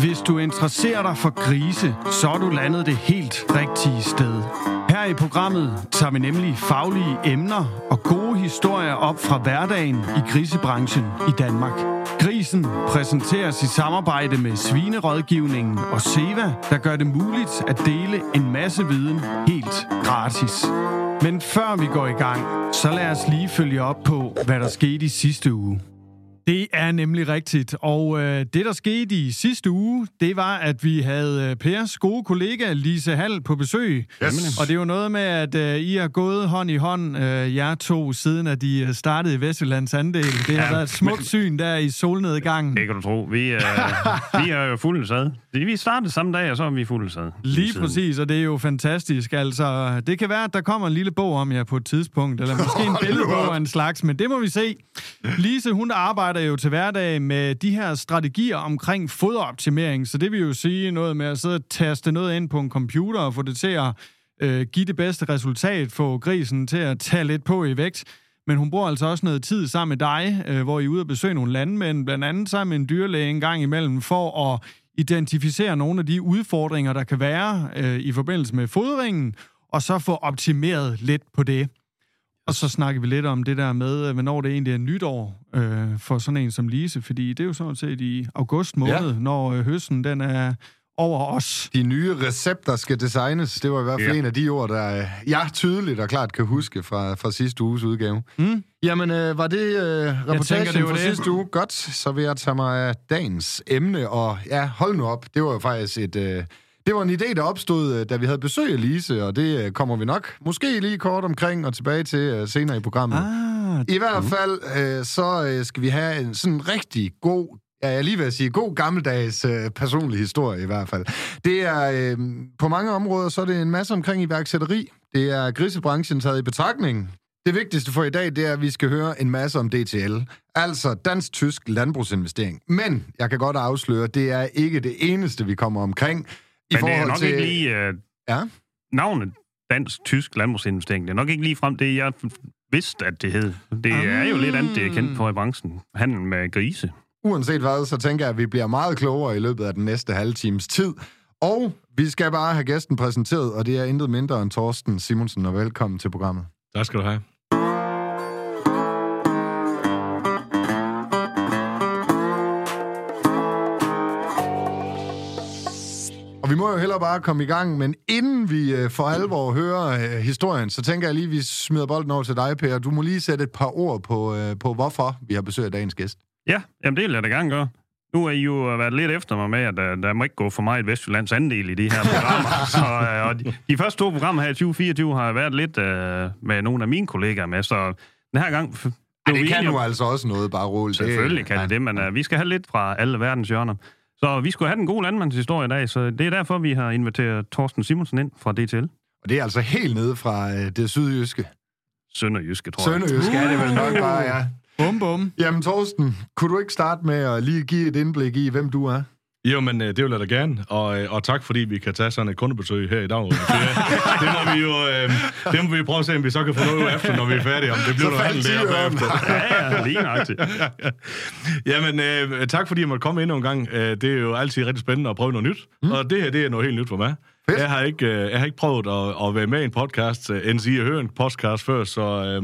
Hvis du interesserer dig for grise, så er du landet det helt rigtige sted. Her i programmet tager vi nemlig faglige emner og gode historier op fra hverdagen i grisebranchen i Danmark. Grisen præsenteres i samarbejde med Svinerådgivningen og Seva, der gør det muligt at dele en masse viden helt gratis. Men før vi går i gang, så lad os lige følge op på, hvad der skete i sidste uge. Det er nemlig rigtigt, og øh, det, der skete i sidste uge, det var, at vi havde øh, Pers gode kollega Lise Hall på besøg. Yes. Og det er jo noget med, at øh, I har gået hånd i hånd, øh, jer to, siden at de øh, startede i Vestjyllands andel. Det har Ja, været et smukt men- syn der i solnedgangen. Det kan du tro. Vi, øh, vi er jo fuldt sad. Vi startede samme dag, og så er vi fuldt sad. Lige præcis, og det er jo fantastisk. Altså, det kan være, at der kommer en lille bog om jer på et tidspunkt, eller måske en billedbog af en slags, men det må vi se. Lise, hun arbejder jo til hverdag med de her strategier omkring foderoptimering, så det vil jo sige noget med at sidde og taste noget ind på en computer og få det til at øh, give det bedste resultat, få grisen til at tage lidt på i vægt. Men hun bruger altså også noget tid sammen med dig, øh, hvor I er ude og besøge nogle landmænd, blandt andet sammen med en dyrlæge en gang imellem, for at identificere nogle af de udfordringer, der kan være øh, i forbindelse med fodringen, og så få optimeret lidt på det. Og så snakker vi lidt om det der med, øh, hvornår det egentlig er nytår øh, for sådan en som Lise, fordi det er jo sådan set i august måned, ja. Når øh, høsten den er over os. De nye recepter skal designes. Det var i hvert fald Ja. en af de ord, der øh, jeg tydeligt og klart kan huske fra, fra sidste uges udgave. Mm. Jamen, øh, var det øh, reportagen tænker, det var fra det. sidste uge? Godt, så vil jeg tage mig af dagens emne. Og ja, hold nu op. Det var jo faktisk et... Øh, det var en idé, der opstod, øh, da vi havde besøg af Lise, og det øh, kommer vi nok måske lige kort omkring og tilbage til øh, senere i programmet. Ah, I hvert fald, øh, så skal vi have en sådan rigtig god, ja, jeg er lige ved at sige, god gammeldags øh, personlig historie i hvert fald. Det er, øh, på mange områder, så er det en masse omkring iværksætteri. Det er grisebranchen taget i betragtning. Det vigtigste for i dag, det er, at vi skal høre en masse om DTL. Altså dansk-tysk landbrugsinvestering. Men jeg kan godt afsløre, det er ikke det eneste, vi kommer omkring. I Men det er nok ikke lige uh, Ja. navnet dansk-tysk landbrugsinvestering. Det er nok ikke lige frem det, jeg vidste, at det hed. Det er jo lidt andet, det er kendt for i branchen. Handel med grise. Uanset hvad, så tænker jeg, at vi bliver meget klogere i løbet af den næste halve times tid. Og vi skal bare have gæsten præsenteret, og det er intet mindre end Torsten Simonsen, og velkommen til programmet. Tak skal du have. Og vi må jo hellere bare komme i gang, men inden vi øh, for alvor hører øh, historien, så tænker jeg lige, at vi smider bolden over til dig, Per. Du må lige sætte et par ord på, øh, på hvorfor vi har besøg af dagens gæst. Ja, jamen det vil jeg gerne gøre. Nu er I jo været lidt efter mig med, at uh, der må ikke gå for meget Vestjyllands andel i de her programmer. så, uh, og de, de første to programmer her i 2024 har jeg været lidt uh, med nogle af mine kollegaer med, så den her gang... Ej, det kan nu altså også noget, bare roligt. Selvfølgelig kan det det, men uh, vi skal have lidt fra alle verdens hjørner. Så vi skulle have den gode landmandshistorie i dag, så det er derfor, vi har inviteret Torsten Simonsen ind fra DTL. Og det er altså helt nede fra øh, det sydjyske. Sønderjyske, tror jeg. Sønderjyske er det vel nok bare, ja. bum, bum. Jamen Torsten, kunne du ikke starte med at lige give et indblik i, hvem du er? Jo, men øh, det vil jeg da gerne, og, øh, og tak fordi vi kan tage sådan et kundebesøg her i dag. Det, det må vi jo øh, det må vi prøve at se, om vi så kan få noget efter, når vi er færdige. Om det bliver noget faldt der bagefter. Ja, ja, lige nøjagtigt. Jamen, øh, tak fordi jeg måtte komme ind en gang. Øh, det er jo altid rigtig spændende at prøve noget nyt, mm. og det her, det er noget helt nyt for mig. Fedt. Jeg har ikke, jeg har ikke prøvet at, at være med i en podcast, end sige at høre en podcast før, så, øh,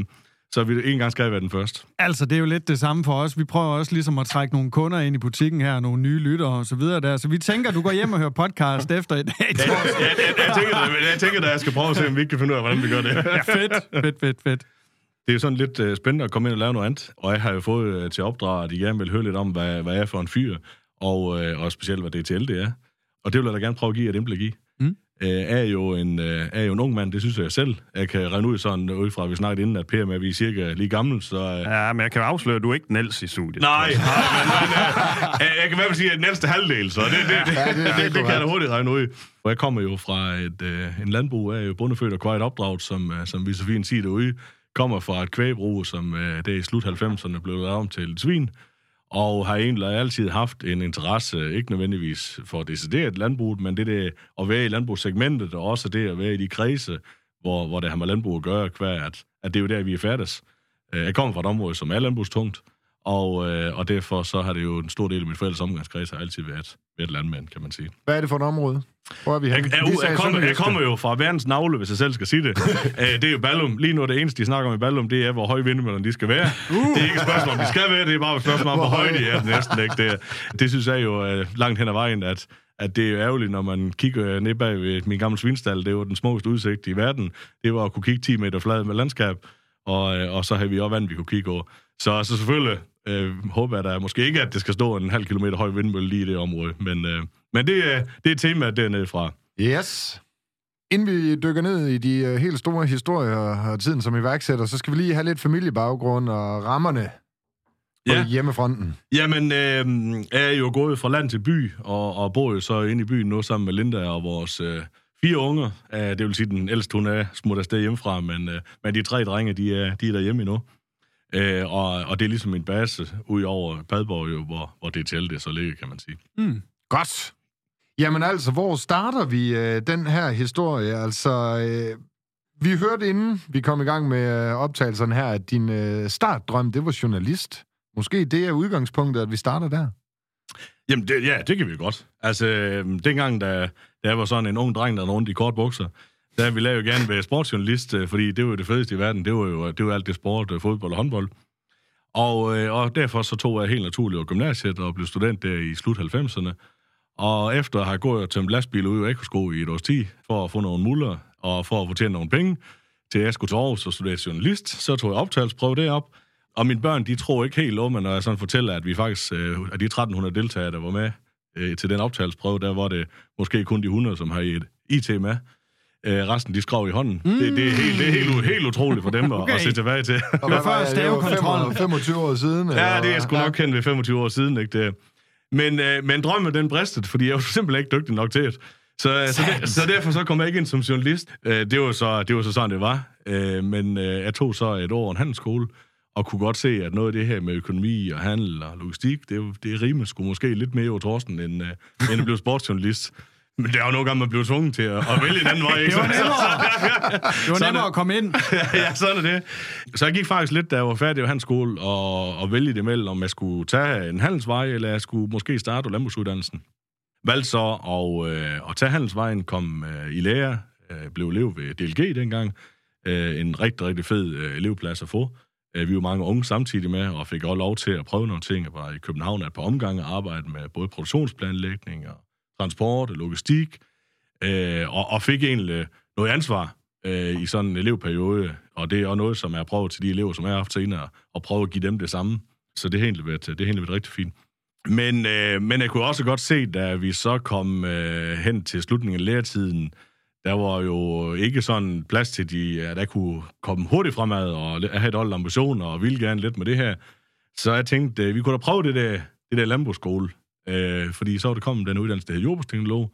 så vi en gang skal være den første. Altså, det er jo lidt det samme for os. Vi prøver også ligesom at trække nogle kunder ind i butikken her, nogle nye lyttere og så videre der. Så vi tænker, du går hjem og hører podcast efter i dag. jeg, jeg, jeg, jeg, tænker, da- jeg tænker, at jeg skal prøve at se, om vi ikke kan finde ud af, hvordan vi gør det. Ja, fedt, fedt, fedt, fedt. Det er jo sådan lidt uh, spændende at komme ind og lave noget andet, og jeg har jo fået uh, til opdrag, at I gerne vil høre lidt om, hvad, hvad jeg er for en fyr, og, uh, og specielt, hvad DTL det er. Og det vil jeg da gerne prøve at give et indblik i. Mm. Uh, er, jo en, uh, er jo en ung mand, det synes jeg selv. Jeg kan regne ud sådan, ud fra, at vi snakkede inden, at Per med, at vi er cirka lige gamle, så... Uh, Ja, men jeg kan afsløre, at du er ikke ældste i studiet. Nej, nej, men, men uh, jeg kan i hvert fald sige, at den ældste halvdel, så det, det, det, Ja, det det, er det, det, kan jeg da hurtigt regne ud. For jeg kommer jo fra et, uh, en landbrug, er jo bundefødt og kvejt opdraget, som, uh, som vi så fint siger derude, kommer fra et kvægbrug, som uh, det er i slut 90'erne blev lavet om til et svin, og har egentlig altid haft en interesse, ikke nødvendigvis for decideret landbrug, men det der at være i landbrugssegmentet, og også det at være i de kredse, hvor, hvor det har med landbrug at gøre, hver at, at det er jo der, vi er færdes. Øh, jeg kommer fra et område, som er landbrugstungt, og, øh, og derfor så har det jo en stor del af min forældres omgangskreds har altid været, været landmand, kan man sige. Hvad er det for et område? Hvor er vi Jeg, jeg, jeg, jeg, kommer, jeg kommer jo fra verdens navle, hvis jeg selv skal sige det. Æ, det er jo Ballum. Lige nu er det eneste, de snakker om i Ballum, det er, hvor høje vindmøllerne de skal være. Uh. Det er ikke et spørgsmål, om de skal være, det er bare et spørgsmål om, hvor, Hvor høje de er næsten. Ikke? Det, det synes jeg jo øh, langt hen ad vejen, at, at det er jo ærgerligt, når man kigger ned bag ved min gamle svinstal. Det var den smukkeste udsigt i verden. Det var at kunne kigge 10 meter flad med landskab, og, øh, og så havde vi også vand, vi kunne kigge over. Så, så selvfølgelig øh, håber jeg da måske ikke, at det skal stå en halv kilometer høj vindmølle lige i det område. Men, øh, men det, er, det er temaet dernede fra. Yes. Inden vi dykker ned i de uh, helt store historier og tiden som iværksætter, så skal vi lige have lidt familiebaggrund og rammerne på Ja. hjemmefronten. Jamen, øh, jeg er jo gået fra land til by, og, og bor jo så inde i byen nu sammen med Linda og vores øh, fire unger. Øh, det vil sige, den ældste, hun er smut afsted hjemmefra, men, øh, men de tre drenge, de er, de er derhjemme endnu. Øh, og, og det er ligesom min base ud over Padborg, jo, hvor, hvor det så ligger, kan man sige. Mm. Godt. Jamen altså, hvor starter vi uh, den her historie? Altså, uh, vi hørte inden vi kom i gang med uh, optagelserne her, at din uh, startdrøm, det var journalist. Måske det er udgangspunktet, at vi starter der. Jamen, det, ja, det kan vi godt. Altså, øh, dengang, da, da jeg var sådan en ung dreng, der rundt i kort bukser, Ja, vi lavede jo gerne være sportsjournalist, øh, fordi det var jo det fedeste i verden. Det var jo det var alt det sport, øh, fodbold og håndbold. Og, øh, og derfor så tog jeg helt naturligt over gymnasiet og blev student der i slut 90'erne. Og efter at have gået og tømt lastbiler ud i Ekosko i et års tid, for at få nogle muller og for at fortjene nogle penge, til jeg skulle til Aarhus og studere journalist, så tog jeg optagelsesprøve derop. Og mine børn, de tror ikke helt om, når jeg sådan fortæller, at vi faktisk, øh, af de 1300 deltagere, der var med øh, til den optagelsesprøve, der var det måske kun de 100, som har et IT med. Øh, resten, de skrev i hånden. Mm. Det, det, er helt, det er helt, helt utroligt for dem Okay. at, at se tilbage til. Og hvad det? Det var stavekontrol. 25 25 år siden? Ja, eller det er jeg sgu nok kendt ved 25 år siden, ikke det? Men, øh, men drømmen, den bristede, fordi jeg var simpelthen ikke dygtig nok til det. Så, så, det, så derfor så kom jeg ikke ind som journalist. Øh, det, var så, det var så sådan, det var. Øh, men øh, jeg tog så et år over en handelsskole, og kunne godt se, at noget af det her med økonomi og handel og logistik, det, det rimer sgu måske lidt mere over Torsten, end, øh, end at blive sportsjournalist. Men det er jo nogle gange, man bliver tvunget til at, at vælge en anden vej, ikke? Det var nemmere. Det var nemmere er- at komme ind. ja, sådan er det. Så jeg gik faktisk lidt, da jeg var færdig ved hans skole, og, og vælge det mellem, om jeg skulle tage en handelsvej, eller jeg skulle måske starte landbrugsuddannelsen. Valgte så at, øh, at tage handelsvejen, kom øh, i lære, øh, blev elev ved DLG dengang. Øh, en rigtig, rigtig fed øh, elevplads at få. Øh, vi var mange unge samtidig med, og fik også lov til at prøve nogle ting. Jeg var i København et par omgange og arbejdede med både produktionsplanlægning og transport og logistik, øh, og, og fik egentlig øh, noget ansvar øh, i sådan en elevperiode, og det er også noget, som jeg har prøvet til de elever, som jeg har haft senere, at prøve at give dem det samme. Så det har egentlig været, det har egentlig været rigtig fint. Men, øh, men jeg kunne også godt se, da vi så kom øh, hen til slutningen af læretiden, der var jo ikke sådan plads til, de, at jeg kunne komme hurtigt fremad og have et hold ambitioner og ville gerne lidt med det her. Så jeg tænkte, øh, vi kunne da prøve det der, det der landbrugsskole. Øh, fordi så var det kommet den uddannelse, der hed jordbrugsteknolog.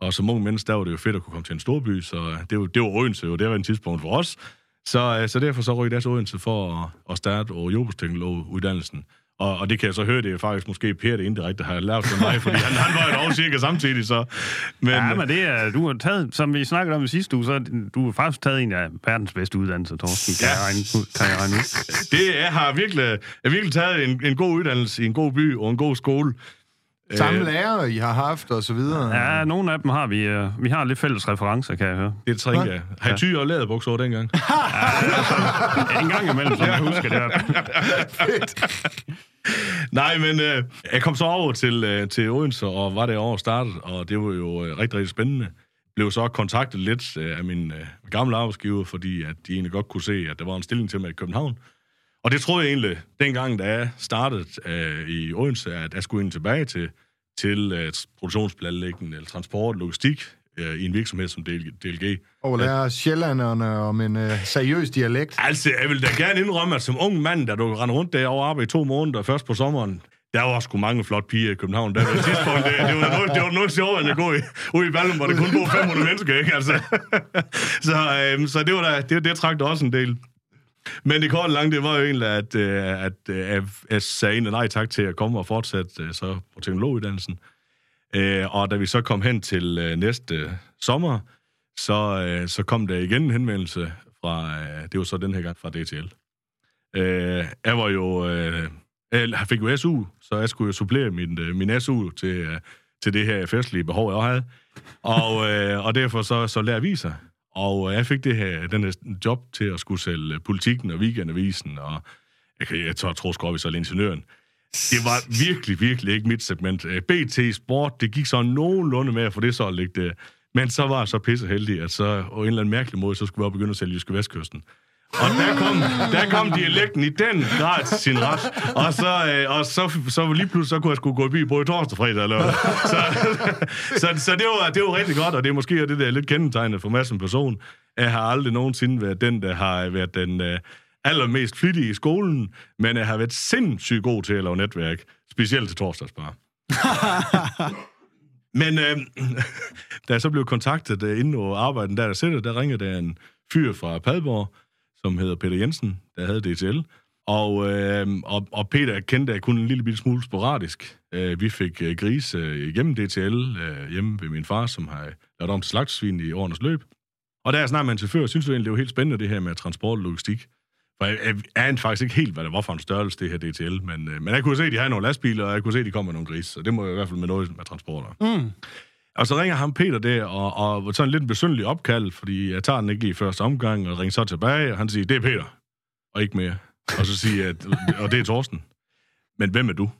Og som ung menneske, der var det jo fedt at kunne komme til en storby, så det var, det var Odense jo, det var en tidspunkt for os. Så, øh, så derfor så røg jeg til Odense for at, at starte over jordbrugsteknologuddannelsen. Og, og det kan jeg så høre, det er faktisk måske Per, det indirekte har lavet for mig, fordi han, han var jo også cirka samtidig, så... Men, Ja, men det er, du har taget, som vi snakkede om i sidste uge, så du har faktisk taget en af verdens bedste uddannelser, Torsten. Kan, Ja. jeg, regne, kan jeg regne ud? det er, har virkelig, jeg har virkelig taget en, en god uddannelse i en god by og en god skole. Samme Øh, lærer, I har haft, og så videre. Ja, nogle af dem har vi. øh, Vi har lidt fælles referencer, kan jeg høre. Det er det, jeg. Har I ty og læderbukser over dengang? En gang imellem, som jeg husker det. Nej, men øh, jeg kom så over til, øh, til Odense og var der over startet, og det var jo øh, rigtig, rigtig spændende. Blev så kontaktet lidt øh, af min øh, gamle arbejdsgiver, fordi at de egentlig godt kunne se, at der var en stilling til mig i København. Og det troede jeg egentlig, dengang da jeg startede øh, i Odense, at jeg skulle ind tilbage til, til øh, produktionsplanlægning eller transport, logistik øh, i en virksomhed som DL- DLG. Og lære sjællanderne om en uh, seriøs dialekt. Altså, jeg vil da gerne indrømme, at som ung mand, da du rendte rundt derovre og arbejde i to måneder, først på sommeren, der var sgu mange flotte piger i København. Der var et tidspunkt, det, det, var noget, det var noget sjovere, end at gå i, ude i Ballum, hvor der kun bor 500 mennesker, ikke? Altså. så, øhm, så det var da, det, det trak også en del. Men det korte lange, det var jo egentlig, at, at, at øh, jeg, sagde egentlig nej tak til at komme og fortsætte øh, så på teknologuddannelsen. Øh, og da vi så kom hen til næste sommer, så, så kom der igen en henvendelse fra, det var så den her gang fra DTL. Jeg var jo Jeg fik jo SU, så jeg skulle jo supplere min, min SU til, til det her festlige behov, jeg havde. Og, og derfor så, så lærte sig. Og øh, jeg fik det her, den her job til at skulle sælge politikken og weekendavisen, og jeg, kan- jeg tror, tror sgu, vi så ingeniøren. Det var virkelig, virkelig ikke mit segment. Øh, BT Sport, det gik så nogenlunde med at få det så ligge der. Men så var jeg så pisse heldig, at så på en eller anden mærkelig måde, så skulle jeg begynde at sælge Jyske Vestkysten. Og der kom, der kom dialekten i den grad til sin ret. Og så, øh, og så, så lige pludselig, så kunne jeg skulle gå i bil både torsdag, fredag og lørdag. Så, så, så det, var, det var rigtig godt, og det er måske det der lidt kendetegnet for mig som person. Jeg har aldrig nogensinde været den, der har været den øh, allermest flittige i skolen, men jeg har været sindssygt god til at lave netværk, specielt til torsdagsbar. Men øh, da jeg så blev kontaktet øh, inden på arbejden, der der sætter, der ringede der en fyr fra Padborg, som hedder Peter Jensen, der havde DTL. Og, øh, og, og Peter kendte jeg kun en lille bitte smule sporadisk. Øh, vi fik øh, grise øh, igennem DTL, øh, hjemme ved min far, som har lavet om til slagtsvin i årenes løb. Og da jeg snakkede med en chauffør, synes jeg egentlig, det var helt spændende, det her med transport og logistik. For jeg, jeg anede faktisk ikke helt, hvad det var for en størrelse, det her DTL. Men, øh, men jeg kunne se, at de havde nogle lastbiler, og jeg kunne se, at de kom med nogle grise. Så det må jo i hvert fald med noget med transporter. Mm. Og så ringer ham Peter der, og, og sådan lidt en besynderlig opkald, fordi jeg tager den ikke lige i første omgang, og ringer så tilbage, og han siger, det er Peter, og ikke mere. Og så siger jeg, at, og det er Torsten. Men hvem er du?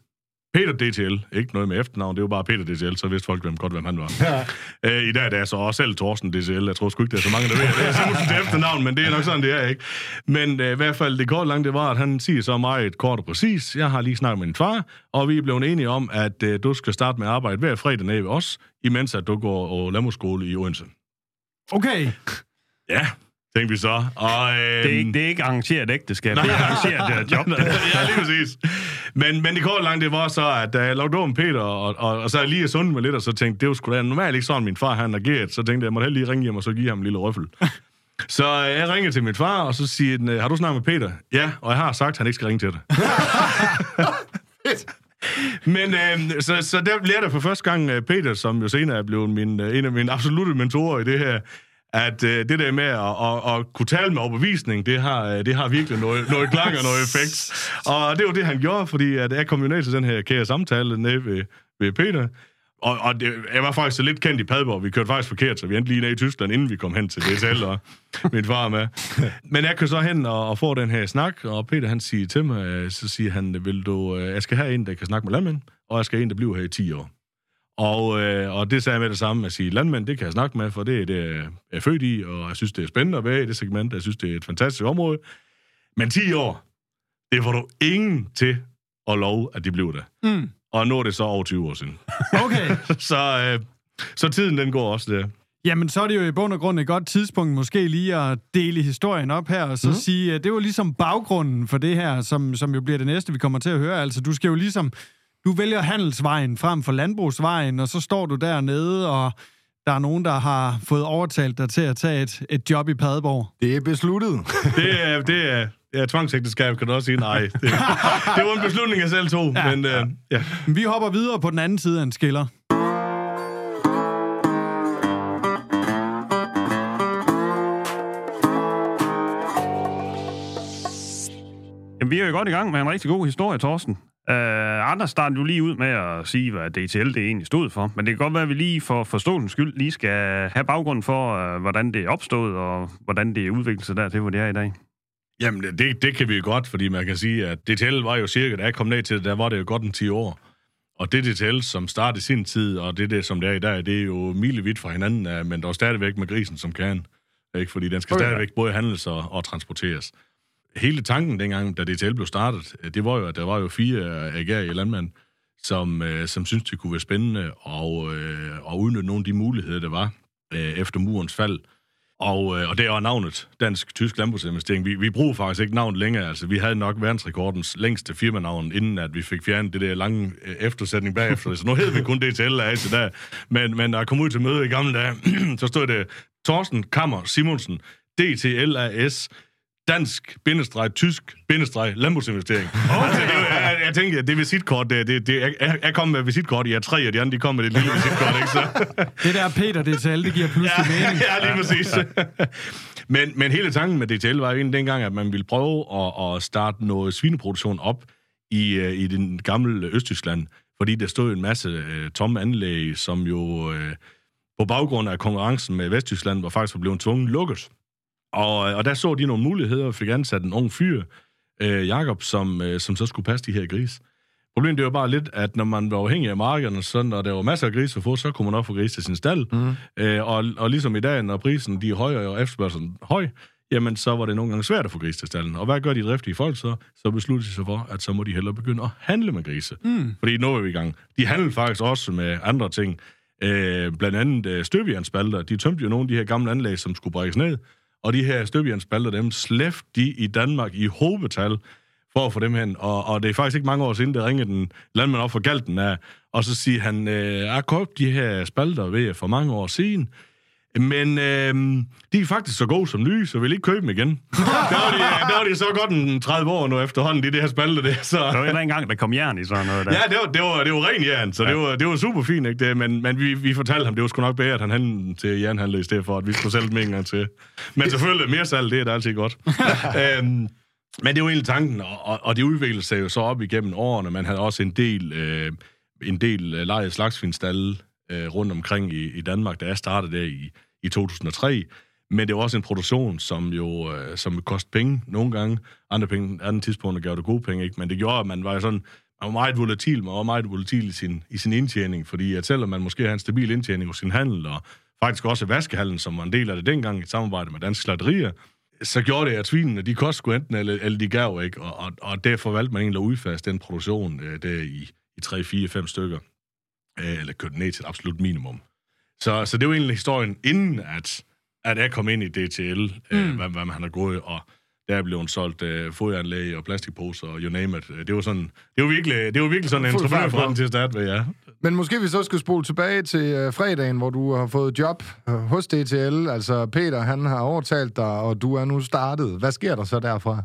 Peter DTL, ikke noget med efternavn, det var bare Peter DTL, så vidste folk hvem, godt, hvem han var. Ja. Øh, I dag er det så også selv Torsten DTL, jeg tror sgu ikke, der er så mange, der ved, det er Simonsen til efternavn, men det er nok sådan, det er, ikke? Men øh, i hvert fald, det kort langt, det var, at han siger så meget kort og præcis, jeg har lige snakket med min far, og vi er blevet enige om, at øh, du skal starte med at arbejde hver fredag nede ved os, imens at du går og landbrugsskole i Odense. Okay. Ja, tænkte vi så. Og, øh, Det er, ikke, det er ikke arrangeret ægteskab, det er arrangeret det her job. ja, lige præcis. Men, men det korte langt, det var så, at da jeg lavede om Peter, og, og, og så jeg lige er sundet mig lidt, og så tænkte, det var sgu da normalt ikke sådan, min far han agerede. Så tænkte jeg, jeg måtte lige ringe hjem, og så give ham en lille røffel. så øh, jeg ringer til min far, og så siger den, øh, har du snakket med Peter? Ja, og jeg har sagt, at han ikke skal ringe til dig. Men øh, så, så der lærte jeg for første gang øh, Peter, som jo senere er blevet min, øh, en af mine absolute mentorer i det her, at øh, det der med at, at, at kunne tale med overbevisning, det har, øh, det har virkelig noget, noget klang og noget effekt. Og det var det, han gjorde, fordi at jeg kom jo ned til den her kære samtale nede ved, ved Peter. Og, og det, jeg var faktisk lidt kendt i Padborg. Vi kørte faktisk forkert, så vi endte lige ned i Tyskland, inden vi kom hen til DSL, og min far med. Men jeg kører så hen og, og får den her snak, og Peter han siger til mig, øh, så siger han, vil du, øh, jeg skal have en, der kan snakke med landmænd, og jeg skal have en, der bliver her i 10 år. Og, øh, og det sagde jeg med det samme, at sige, landmænd, det kan jeg snakke med, for det er det, jeg er født i, og jeg synes, det er spændende at være i det segment. Jeg synes, det er et fantastisk område. Men 10 år, det får du ingen til at love, at de bliver der. Mm. Og nu er det så over 20 år siden. Okay. så, øh, så tiden, den går også der. Jamen, så er det jo i bund og grund et godt tidspunkt måske lige at dele historien op her, og så mm. sige, at det var ligesom baggrunden for det her, som, som jo bliver det næste, vi kommer til at høre. Altså, du skal jo ligesom, du vælger handelsvejen frem for landbrugsvejen, og så står du dernede, og der er nogen, der har fået overtalt dig til at tage et, et job i Padborg. Det er besluttet. Det er, det er, ja, tvangsægteskab, kan du også sige. Nej, det, det var en beslutning, jeg selv tog. Ja. men øh, ja. Vi hopper videre på den anden side af en skiller. Jamen, vi er jo godt i gang med en rigtig god historie, Torsten. Uh, Anders startede jo lige ud med at sige, hvad DTL det egentlig stod for, men det kan godt være, at vi lige for forståelsens skyld lige skal have baggrunden for, uh, hvordan det opstået, og hvordan det er udviklet sig dertil, hvor det er i dag. Jamen, det, det kan vi jo godt, fordi man kan sige, at DTL var jo cirka, da jeg kom ned til det, der var det jo godt en 10 år. Og det DTL, som startede sin tid, og det, det som det er i dag, det er jo milevidt fra hinanden, øh, men der er stadigvæk med grisen som kan. Ikke? Fordi den skal Okay. stadigvæk både handles og, og transporteres. Hele tanken dengang, da DTL blev startet, øh, det var jo, at der var jo fire øh, agerige landmænd, som, øh, som syntes, det kunne være spændende og, øh, og udnytte nogle af de muligheder, der var øh, efter murens fald. Og, øh, og det er navnet, Dansk-Tysk Landbrugsinvestering. Vi, vi bruger faktisk ikke navnet længere. Altså, vi havde nok verdensrekordens længste firmanavn, inden at vi fik fjernet det der lange øh, eftersætning bagefter. Så nu hedder vi kun DTL af der. Men, men da jeg kom ud til møde i gamle dage, så stod det Thorsten Kammer Simonsen, DTLAS, dansk, bindestreg, tysk, bindestreg, landbrugsinvestering. Okay. Altså, det, jeg, jeg tænkte, at det visitkort, det, det, det, jeg, jeg kom med visitkort, I er tre, og de andre, de kom med det lille visitkort, ikke så? Det der Peter DTL, det giver pludselig ja, mening. ja, lige præcis. men, men hele tanken med DTL var jo egentlig dengang, at man ville prøve at, at starte noget svineproduktion op i, øh, i den gamle Østtyskland, fordi der stod en masse øh, tomme anlæg, som jo øh, på baggrund af konkurrencen med Vesttyskland var faktisk blevet tvunget lukket. Og, og der så de nogle muligheder og fik ansat en ung fyr, øh, Jakob, som, øh, som så skulle passe de her gris. Problemet det var bare lidt, at når man var afhængig af markederne, så når der var masser af gris at få, så kunne man også få gris til sin stald. Mm. Øh, og, og ligesom i dag, når prisen de er højere og efterspørgselen høj, jamen så var det nogle gange svært at få gris til stallen. Og hvad gør de driftige folk så? Så beslutter de sig for, at så må de hellere begynde at handle med grise. Mm. Fordi nu er vi i gang. De handler faktisk også med andre ting. Øh, blandt andet øh, støbjernspalter. De tømte jo nogle af de her gamle anlæg, som skulle brækkes ned. Og de her støbjernspalter, dem slæft de i Danmark i hovedbetal for at få dem hen. Og, og det er faktisk ikke mange år siden, der ringede den landmand op for Galten af, og så siger han, øh, jeg har købt de her spalter ved for mange år siden, men øh, de er faktisk så gode som nye, så vil ikke købe dem igen. der, var de, der var de så godt en 30 år nu efterhånden, de, de her spalter der. Så. Der var en engang, der kom jern i sådan noget der. Ja, det var, det var, det var ren jern, så ja. det, var, det var super fint, ikke? Det, men, men vi, vi fortalte ham, det var sgu nok bedre, at han handlede til jernhandler i stedet for, at vi skulle sælge dem en gang til. Men selvfølgelig, mere salg, det er da altid godt. øhm, men det var egentlig tanken, og, og det udviklede sig jo så op igennem årene. Man havde også en del, øh, en del øh, lejet slagsfinstalle øh, rundt omkring i, i Danmark, da jeg startede der i, i 2003. Men det var også en produktion, som jo øh, som kostede penge nogle gange. Andre, penge, andre tidspunkter gav det gode penge, ikke? Men det gjorde, at man var sådan man var meget volatil, man var meget volatil i sin, i sin indtjening, fordi at selvom man måske har en stabil indtjening hos sin handel, og faktisk også vaskehallen, som var en del af det dengang i samarbejde med Danske Slagterier, så gjorde det, at svinene, de kostede sgu enten, eller, eller de gav ikke, og, og, og derfor valgte man egentlig at udfaste den produktion øh, der i, i 3, 4, 5 stykker, øh, eller kørte ned til et absolut minimum. Så, så det var egentlig historien, inden at, at jeg kom ind i DTL, øh, mm. hvad, hvad man har gået, og der blev solgt øh, fodanlæg og plastikposer og you name it. Det var sådan, det var virkelig, det var virkelig sådan en entreprenørforretning til at starte med, ja. Men måske vi så skal spole tilbage til øh, fredagen, hvor du har fået job øh, hos DTL. Altså Peter, han har overtalt dig, og du er nu startet. Hvad sker der så derfra?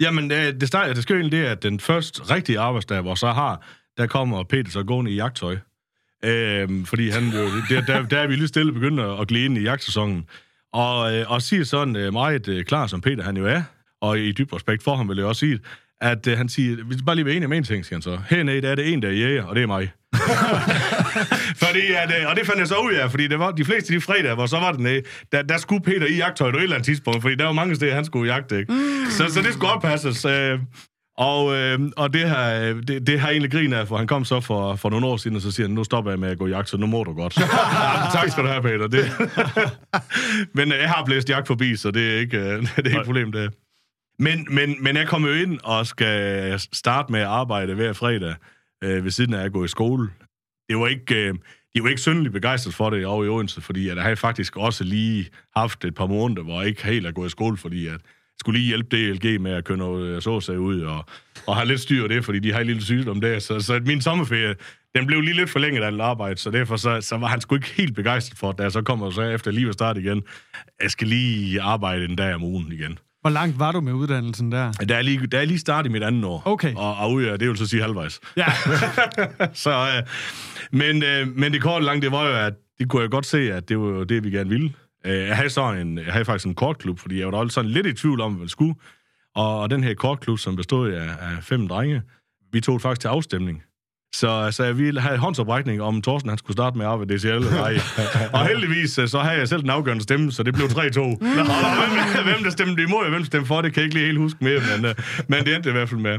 Jamen, øh, det, start, det sker egentlig det, at den første rigtige arbejdsdag, hvor så har, der kommer Peter så gående i jagttøj. Øhm, fordi han jo, der, der, der er vi lige stille begyndt at glide ind i jagtsæsonen. Og, øh, og siger sådan øh, meget øh, klar, som Peter han jo er, og i dyb respekt for ham vil jeg også sige, at øh, han siger, vi skal bare lige være enige med en ting, siger han så. Hernede der er det en, der er jæger, og det er mig. fordi, at, og det fandt jeg så ud af, fordi det var de fleste de fredag, hvor så var det nede, der, der skulle Peter i jagttøj på et eller andet tidspunkt, fordi der var mange steder, han skulle jagte, ikke? Mm. Så, så det skulle oppasses. Øh, og, øh, og det, her, det, det har egentlig grin af, for han kom så for, for nogle år siden, og så siger han, nu stopper jeg med at gå jagt, så nu må du godt. ja, tak skal du have, Peter. Det. men øh, jeg har blæst jagt forbi, så det er ikke, øh, det er ikke et problem, det. Men, men, men jeg kommer jo ind og skal starte med at arbejde hver fredag, øh, ved siden af at gå i skole. Det var ikke... Øh, de var ikke synderligt begejstret for det over i Odense, fordi at jeg havde faktisk også lige haft et par måneder, hvor jeg ikke helt er gået i skole, fordi at skulle lige hjælpe DLG med at køre noget såsag ud, og, og have lidt styr det, fordi de har en lille sygdom der. Så, så min sommerferie, den blev lige lidt forlænget af arbejde, så derfor så, så var han sgu ikke helt begejstret for, da jeg så kommer så efter lige at starte igen. Jeg skal lige arbejde en dag om ugen igen. Hvor langt var du med uddannelsen der? Der er lige, der er lige startet i mit andet år. Okay. Og, og ud af, det vil så sige halvvejs. Ja. så, øh, men, øh, men det korte langt, det var jo, at det kunne jeg godt se, at det var det, vi gerne ville. Øh, jeg havde, så en, jeg havde faktisk en kortklub, fordi jeg var da sådan lidt i tvivl om, hvad jeg skulle. Og, og den her kortklub, som bestod af, af fem drenge, vi tog faktisk til afstemning. Så, så jeg ville have håndsoprækning om Thorsten, han skulle starte med at arbejde DCL eller ej. og heldigvis, så havde jeg selv den afgørende stemme, så det blev 3-2. og hvem, hvem der stemte imod, og hvem stemte for, det kan jeg ikke lige helt huske mere, men, men det endte i hvert fald med.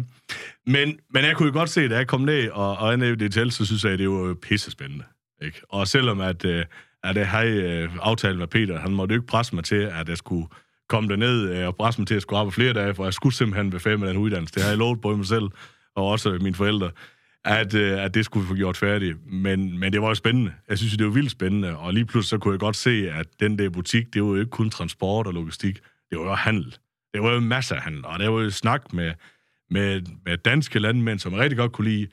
Men, men jeg kunne jo godt se, da jeg kom ned og, og i DTL, så synes jeg, at det var pisse spændende. Ikke? Og selvom at, at jeg havde øh, aftalt med Peter, han måtte jo ikke presse mig til, at jeg skulle komme derned øh, og presse mig til at skulle arbejde flere dage, for jeg skulle simpelthen være færdig med den uddannelse. Det har jeg lovet både mig selv og også mine forældre at, øh, at det skulle vi få gjort færdigt. Men, men det var jo spændende. Jeg synes, det var vildt spændende. Og lige pludselig så kunne jeg godt se, at den der butik, det var jo ikke kun transport og logistik. Det var jo handel. Det var jo masser af handel. Og der var jo snak med, med, med danske landmænd, som jeg rigtig godt kunne lide.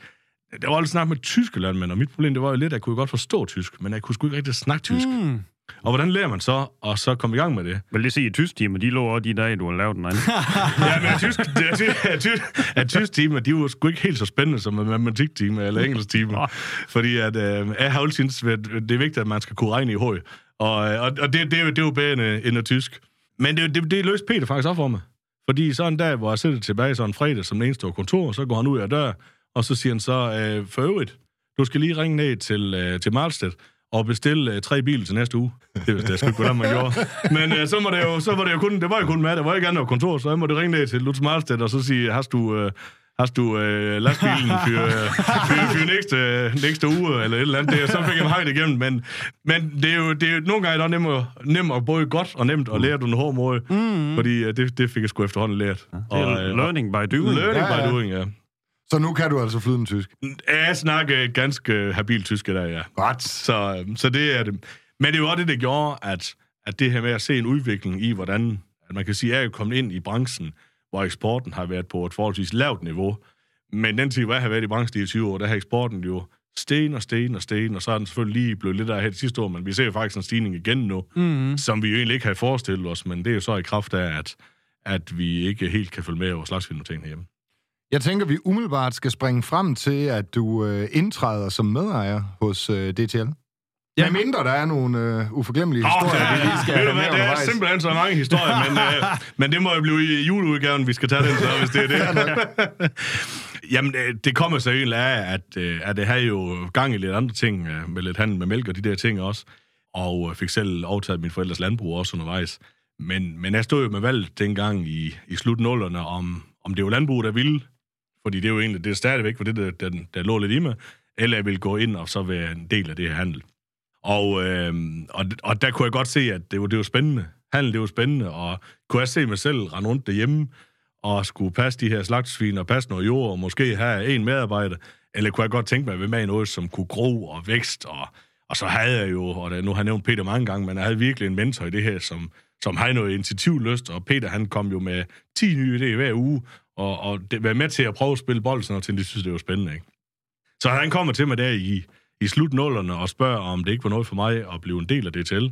Der var også snak med tyske landmænd, og mit problem det var jo lidt, at jeg kunne godt forstå tysk, men jeg kunne sgu ikke rigtig snakke tysk. Mm. Og hvordan lærer man så, og så komme i gang med det? Vil det sige, at tysk timer, de lå også de dage, du har lavet den anden? ja, men tysk, at tysk, at tysk, at tysk timer, de var sgu ikke helt så spændende som en matematik timer eller engelsk timer. Fordi at, øh, jeg har altid at det er vigtigt, at man skal kunne regne i høj. Og, og, og det, det, det er jo bedre end, end at tysk. Men det, det, det løste Peter faktisk op for mig. Fordi så en dag, hvor jeg sidder tilbage sådan en fredag som den eneste kontor, så går han ud af dør, og så siger han så, øh, for øvrigt, du skal lige ringe ned til, øh, til Marlstedt og bestille øh, tre biler til næste uge. Det vidste jeg sgu ikke, hvordan man gjorde. Men øh, så, må det jo, så var det jo kun, det var jo kun med, det var ikke andet kontor, så jeg måtte ringe ned til Lutz Marlstedt og så sige, har du, øh, har du øh, lastbilen for, for, for næste, næste uge, eller et eller andet. Det, så fik jeg højt igennem, men, men det er jo, det er jo nogle gange er det nemt, nemt og både godt og nemt at lære du en hård måde, mm. fordi øh, det, det fik jeg sgu efterhånden lært. Det er øh, learning by doing. Learning Ja, ja. by doing, ja. Så nu kan du altså flydende tysk. Jeg snakker ganske habil tysk dag, ja. Godt. Så, øhm, så det er det. Men det er jo også det, der gjorde, at, at det her med at se en udvikling i, hvordan at man kan sige, at jeg er kommet ind i branchen, hvor eksporten har været på et forholdsvis lavt niveau. Men den tid, hvor jeg har været i branchen i 20 år, der har eksporten jo sten og sten og sten, og så er den selvfølgelig lige blevet lidt af her det sidste år, men vi ser jo faktisk en stigning igen nu, mm. som vi jo egentlig ikke havde forestillet os, men det er jo så i kraft af, at, at vi ikke helt kan følge med over slagsfilm herhjemme. Jeg tænker, vi umiddelbart skal springe frem til, at du øh, indtræder som medejer hos øh, DTL. Ja. Med mindre der er nogle øh, uforglemmelige historier, vi lige skal Ved du hvad, det er simpelthen så mange historier, men, øh, men det må jo blive i juleudgaven, vi skal tage den så, hvis det er det. Jamen, øh, det kommer så egentlig af, at, øh, at det har jo gang i lidt andre ting, øh, med lidt handel med mælk og de der ting også, og fik selv overtaget min forældres landbrug også undervejs. Men, men jeg stod jo med valget dengang i, i slut nullerne, om, om det var landbrug, der ville, fordi det er jo egentlig, det er stadigvæk for det, der, der, der lå lidt i mig, eller jeg ville gå ind og så være en del af det her handel. Og, øh, og, og der kunne jeg godt se, at det var, det var spændende. Handel, det var spændende, og kunne jeg se mig selv rende rundt derhjemme, og skulle passe de her slagtsvin og passe noget jord, og måske have en medarbejder, eller kunne jeg godt tænke mig at være med i noget, som kunne gro og vækst, og, og så havde jeg jo, og nu har jeg nævnt Peter mange gange, men jeg havde virkelig en mentor i det her, som, som havde noget initiativlyst, og Peter han kom jo med 10 nye idéer hver uge, og, og det, var med til at prøve at spille bold, sådan og de synes, det var spændende, ikke? Så han kommer til mig der i, i slutnullerne og spørger, om det ikke var noget for mig at blive en del af DTL,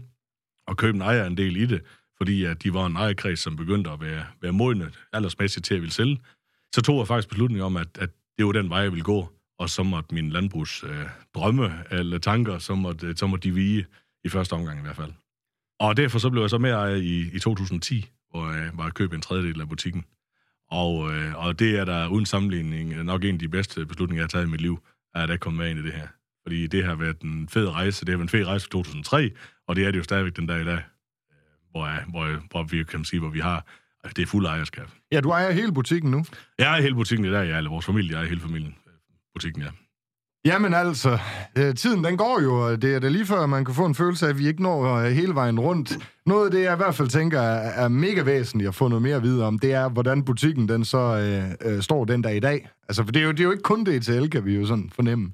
og købe en ejerandel i det, fordi at de var en ejerkreds, som begyndte at være, være modne aldersmæssigt til at ville sælge. Så tog jeg faktisk beslutningen om, at, at det var den vej, jeg ville gå, og så måtte min landbrugs øh, drømme eller tanker, så måtte, så måtte de vige i første omgang i hvert fald. Og derfor så blev jeg så med ejer i, i 2010, øh, hvor jeg var at købe en tredjedel af butikken. Og, øh, og det er der uden sammenligning nok en af de bedste beslutninger, jeg har taget i mit liv, at jeg kom med ind i det her. Fordi det har været en fed rejse. Det har været en fed rejse for 2003, og det er det jo stadigvæk den dag i dag, øh, hvor, jeg, hvor, jeg, hvor vi kan sige, hvor vi har det er fuld ejerskab. Ja, du ejer hele butikken nu. Jeg ejer hele butikken i dag, ja, eller vores familie ejer hele familien. øh, Butikken, ja. Jamen altså, øh, tiden den går jo, og det er da lige før, man kan få en følelse af, at vi ikke når øh, hele vejen rundt. Noget af det, jeg i hvert fald tænker er, mega væsentligt at få noget mere at vide om, det er, hvordan butikken den så øh, øh, står den der i dag. Altså, for det er, jo, det er jo ikke kun DTL, kan vi jo sådan fornemme.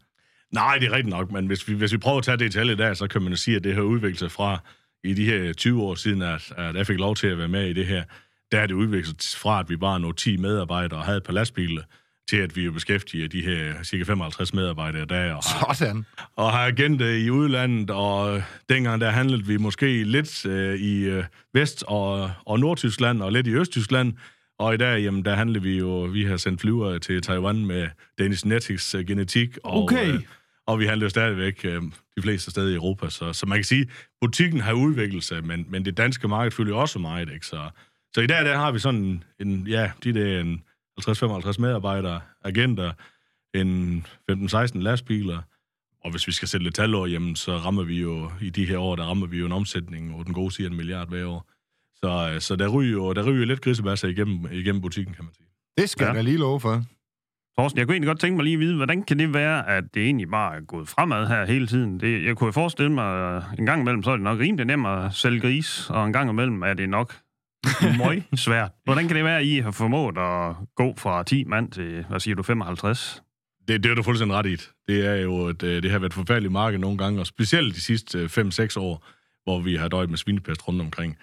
Nej, det er rigtigt nok, men hvis vi, hvis vi prøver at tage DTL i dag, så kan man jo sige, at det har udviklet sig fra i de her 20 år siden, at, at jeg fik lov til at være med i det her. Der er det udviklet fra, at vi var nogle 10 medarbejdere og havde et par lastbiler, til at vi er beskæftiget de her cirka 55 medarbejdere der, og har, Sådan. og har agenter i udlandet, og dengang der handlede vi måske lidt øh, i øh, Vest- og, og Nordtyskland, og lidt i Østtyskland, og i dag, jamen, der handler vi jo, vi har sendt flyver til Taiwan med Danish Genetics øh, genetik, og, Okay. øh, og vi handler jo stadigvæk øh, de fleste steder i Europa, så, så man kan sige, butikken har udviklet sig, men, men det danske marked følger også meget, ikke? Så, så i dag, der har vi sådan en, ja, de der en 50-55 medarbejdere, agenter, en 15-16 lastbiler, og hvis vi skal sætte lidt tal over, jamen, så rammer vi jo, i de her år, der rammer vi jo en omsætning, og den gode siger en milliard hver år. Så, øh, så der ryger jo der ryger lidt grisebasser igennem, igennem butikken, kan man sige. Det skal Ja. jeg lige love for. Thorsten, jeg kunne egentlig godt tænke mig lige at vide, hvordan kan det være, at det egentlig bare er gået fremad her hele tiden? Det, jeg kunne jo forestille mig, at en gang imellem, så er det nok rimelig nemt at sælge gris, og en gang imellem er det nok møg svært. Hvordan kan det være, at I har formået at gå fra 10 mand til, hvad siger du, 55? Det, det er du fuldstændig ret i. Det er jo, at øh, det har været et forfærdeligt marked nogle gange, og specielt de sidste øh, 5-6 år, hvor vi har døjet med svinepest rundt omkring.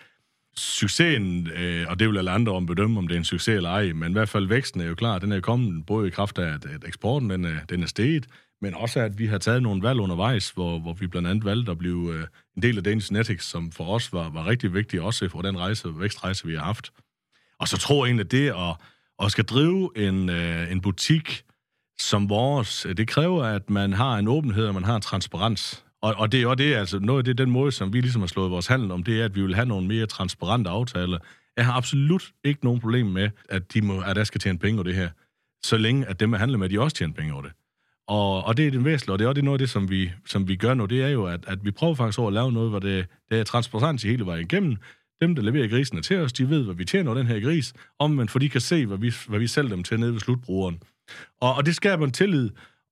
Succesen, øh, og det vil alle andre om bedømme, om det er en succes eller ej, men i hvert fald væksten er jo klar, den er kommet både i kraft af, at eksporten den er, den er steget, men også at vi har taget nogle valg undervejs, hvor, hvor vi blandt andet valgte at blive øh, en del af Danish Genetics, som for os var, var rigtig vigtigt, også for den rejse, vækstrejse, vi har haft. Og så tror jeg egentlig, at det at, at skal drive en, øh, en butik som vores, det kræver, at man har en åbenhed, og man har en transparens. Og, og det er jo det, altså noget af det, den måde, som vi ligesom har slået vores handel om, det er, at vi vil have nogle mere transparente aftaler, Jeg har absolut ikke nogen problem med, at, de må, at der skal tjene penge over det her, så længe at dem, jeg handler med, de også tjener penge over det. Og, og det er den væsentlige, og det er også noget af det, som vi, som vi gør nu, det er jo, at, at vi prøver faktisk over at lave noget, hvor det, det er transparens i hele vejen igennem. Dem, der leverer grisene til os, de ved, hvad vi tjener den her gris, omvendt, for de kan se, hvad vi, hvad vi sælger dem til nede ved slutbrugeren. Og, og det skaber en tillid,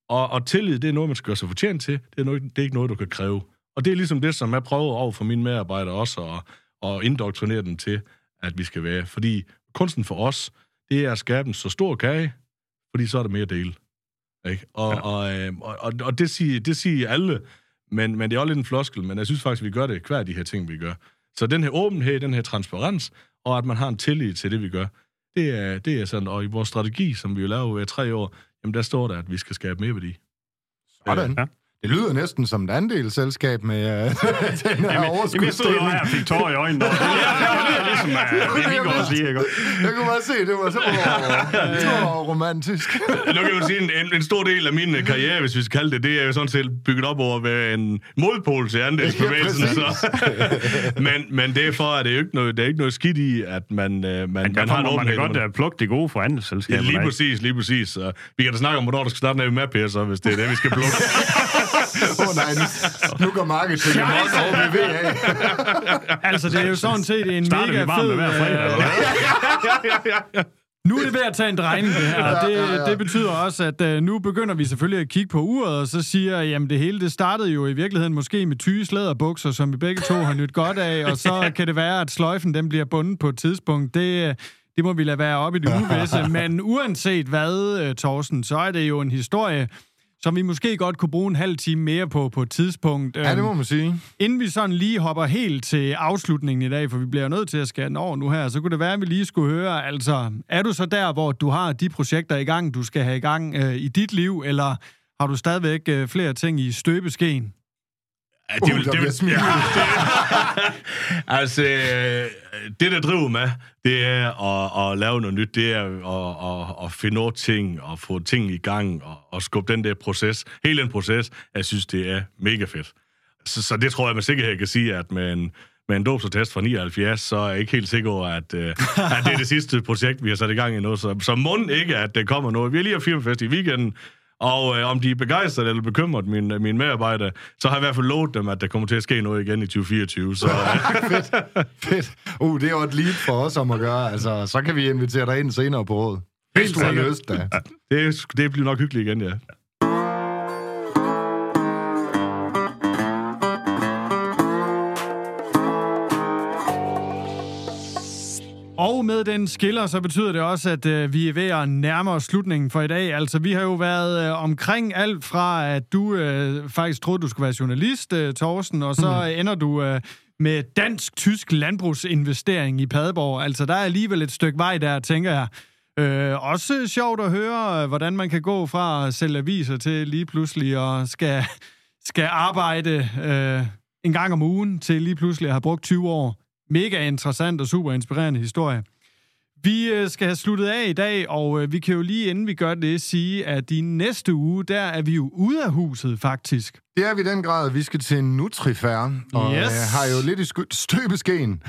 og, og tillid, det er noget, man skal gøre sig fortjent til. Det er, noget, det er ikke noget, du kan kræve. Og det er ligesom det, som jeg prøver over for mine medarbejdere også, at, at indoktrinere dem til, at vi skal være. Fordi kunsten for os, det er at skabe en så stor kage, fordi så er der mere at dele. Ikke? Og, ja. og, øh, og, og, og det, siger, det siger alle, men, men det er også lidt en floskel, men jeg synes faktisk, vi gør det hver de her ting, vi gør. Så den her åbenhed, den her transparens, og at man har en tillid til det, vi gør, det er, det er sådan. Og i vores strategi, som vi jo laver hver tre år, jamen der står der, at vi skal skabe mere værdi. Sådan. Ja. Det lyder næsten som et andelsselskab med uh, den her overskudsdeling. Jeg stod jo her og fik tårer i øjnene. Det lyder ligesom, uh, det vi går og siger. Jeg kunne bare se, det var så oh, romantisk. nu kan jeg jo sige, en, en stor del af min karriere, hvis vi skal kalde det, det er jo sådan set bygget op over ved en modpol til andelsbevægelsen. Ja, så. men, men det er det er ikke noget, det er ikke noget skidt i, at man, uh, man, man har en åbenhed. Man kan godt plukke det gode for andelsselskaber. Ja, lige præcis, lige præcis. Så vi kan da snakke om, hvornår du skal starte med med, Per, så, hvis det er det, vi skal plukke. Åh oh, nej, nu, går marketing over ved VA. altså, det er jo sådan set en Starter mega fed... Hver fredag, øh, Nu er det ved at tage en drejning, det her. Det, det betyder også, at uh, nu begynder vi selvfølgelig at kigge på uret, og så siger, jamen det hele, det startede jo i virkeligheden måske med tyge slæderbukser, som vi begge to har nyt godt af, og så kan det være, at sløjfen den bliver bundet på et tidspunkt. Det, det må vi lade være op i det uvisse. Men uanset hvad, uh, Thorsten, så er det jo en historie, som vi måske godt kunne bruge en halv time mere på på et tidspunkt. Ja, det må man sige. Inden vi sådan lige hopper helt til afslutningen i dag, for vi bliver nødt til at skære den over nu her, så kunne det være, at vi lige skulle høre, altså, er du så der, hvor du har de projekter i gang, du skal have i gang øh, i dit liv, eller har du stadigvæk øh, flere ting i støbeskeen? Ja, det, uh, det, det, det, altså, det der driver med, det er at, at lave noget nyt, det er at, at, at finde over ting, og få ting i gang, og, og skubbe den der proces, hele den proces, jeg synes, det er mega fedt. Så, så det tror jeg med sikkerhed kan sige, at med en, med en dåbsattest fra 79, så er jeg ikke helt sikker over, at, uh, at det er det sidste projekt, vi har sat i gang i nu. Så, så må ikke, at det kommer noget. Vi har lige haft firmafest i weekenden, og øh, om de er begejstrede eller bekymret, mine, mine medarbejdere, så har jeg i hvert fald lovet dem, at der kommer til at ske noget igen i 2024. Så, øh. fedt, fedt. Uh, det er jo et lead for os om at gøre. Altså, så kan vi invitere dig ind senere på råd. Helt du har lyst, da. Ja, det, det bliver nok hyggeligt igen, ja. Og med den skiller, så betyder det også, at øh, vi er ved at nærme os slutningen for i dag. Altså, vi har jo været øh, omkring alt fra, at du øh, faktisk troede, du skulle være journalist, øh, Thorsten, og så mm. ender du øh, med dansk-tysk landbrugsinvestering i Padborg. Altså, der er alligevel et stykke vej der, tænker jeg. Øh, også sjovt at høre, øh, hvordan man kan gå fra at sælge aviser til lige pludselig og skal, skal arbejde øh, en gang om ugen til lige pludselig at have brugt 20 år mega interessant og super inspirerende historie. Vi øh, skal have sluttet af i dag, og øh, vi kan jo lige inden vi gør det sige, at i næste uge, der er vi jo ude af huset faktisk. Det er vi den grad. Vi skal til Nutrifair, og yes. jeg har jo lidt i støbeskeen.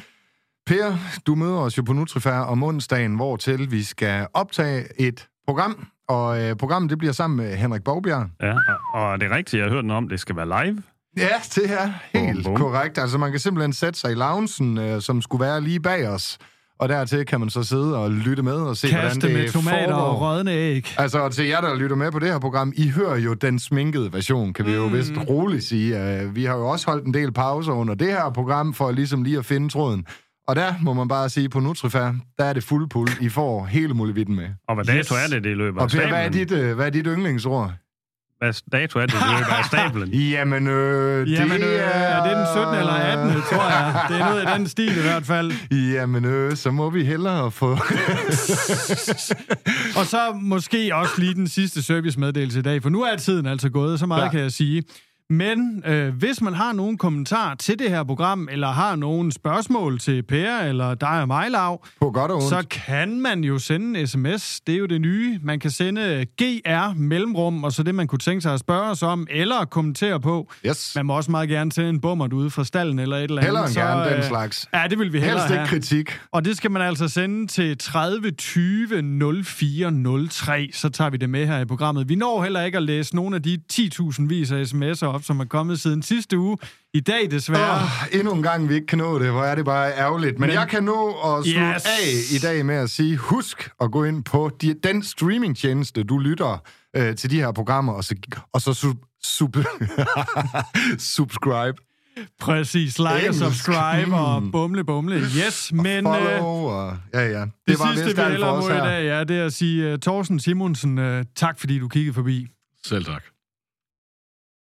Per, du møder os jo på Nutrifair om onsdagen, hvor til vi skal optage et program, og øh, programmet det bliver sammen med Henrik Bogbjerg. Ja, og det er rigtigt, jeg har hørt noget om, det skal være live. Ja, det er helt bum. korrekt. Altså, man kan simpelthen sætte sig i loungen, øh, som skulle være lige bag os. Og dertil kan man så sidde og lytte med og se, Kaste hvordan det med tomater foregår. og rådne æg. Altså, til jer, der lytter med på det her program, I hører jo den sminkede version, kan vi jo mm. vist roligt sige. Uh, vi har jo også holdt en del pauser under det her program, for ligesom lige at finde tråden. Og der må man bare sige, på Nutrifair, der er det fuld pull. I får hele muligheden med. Og hvad dato yes. er det, det løber Og Per, hvad er dit, uh, hvad er dit yndlingsord? Hvad dato er det, det løber af stablen? Jamen, øh, Jamen, øh, er... er det den 17. eller 18. tror jeg. Det er noget i den stil i hvert fald. Jamen, øh, så må vi hellere få... og så måske også lige den sidste servicemeddelelse i dag, for nu er tiden altså gået, så meget ja. kan jeg sige. Men øh, hvis man har nogen kommentar til det her program, eller har nogen spørgsmål til Per eller dig og mig, Lav, På godt og ondt. så kan man jo sende en sms. Det er jo det nye. Man kan sende GR mellemrum, og så det, man kunne tænke sig at spørge os om, eller kommentere på. Yes. Man må også meget gerne sende en bummer ude fra stallen eller et eller andet. Hellere så, gerne den øh, slags. Ja, det vil vi hellere Helst ikke have. kritik. Og det skal man altså sende til 30 20 04 03, så tager vi det med her i programmet. Vi når heller ikke at læse nogle af de 10.000 vis af sms'er op, som er kommet siden sidste uge. I dag desværre. Oh, endnu en gang, vi ikke kan nå det. Hvor er det bare ærgerligt. Men, Men- jeg kan nå at slutte Yes. af i dag med at sige, husk at gå ind på de, den streamingtjeneste, du lytter øh, til de her programmer, og så, og så sub, sub, subscribe. Præcis. Like og Engelsk. subscribe og Mm. bumle bumle. Yes, men... øh, Follow, og, ja, ja. Det, Det var sidste, vi hellere må i dag, ja, det er at sige uh, Thorsten Simonsen, uh, tak fordi du kiggede forbi. Selv tak.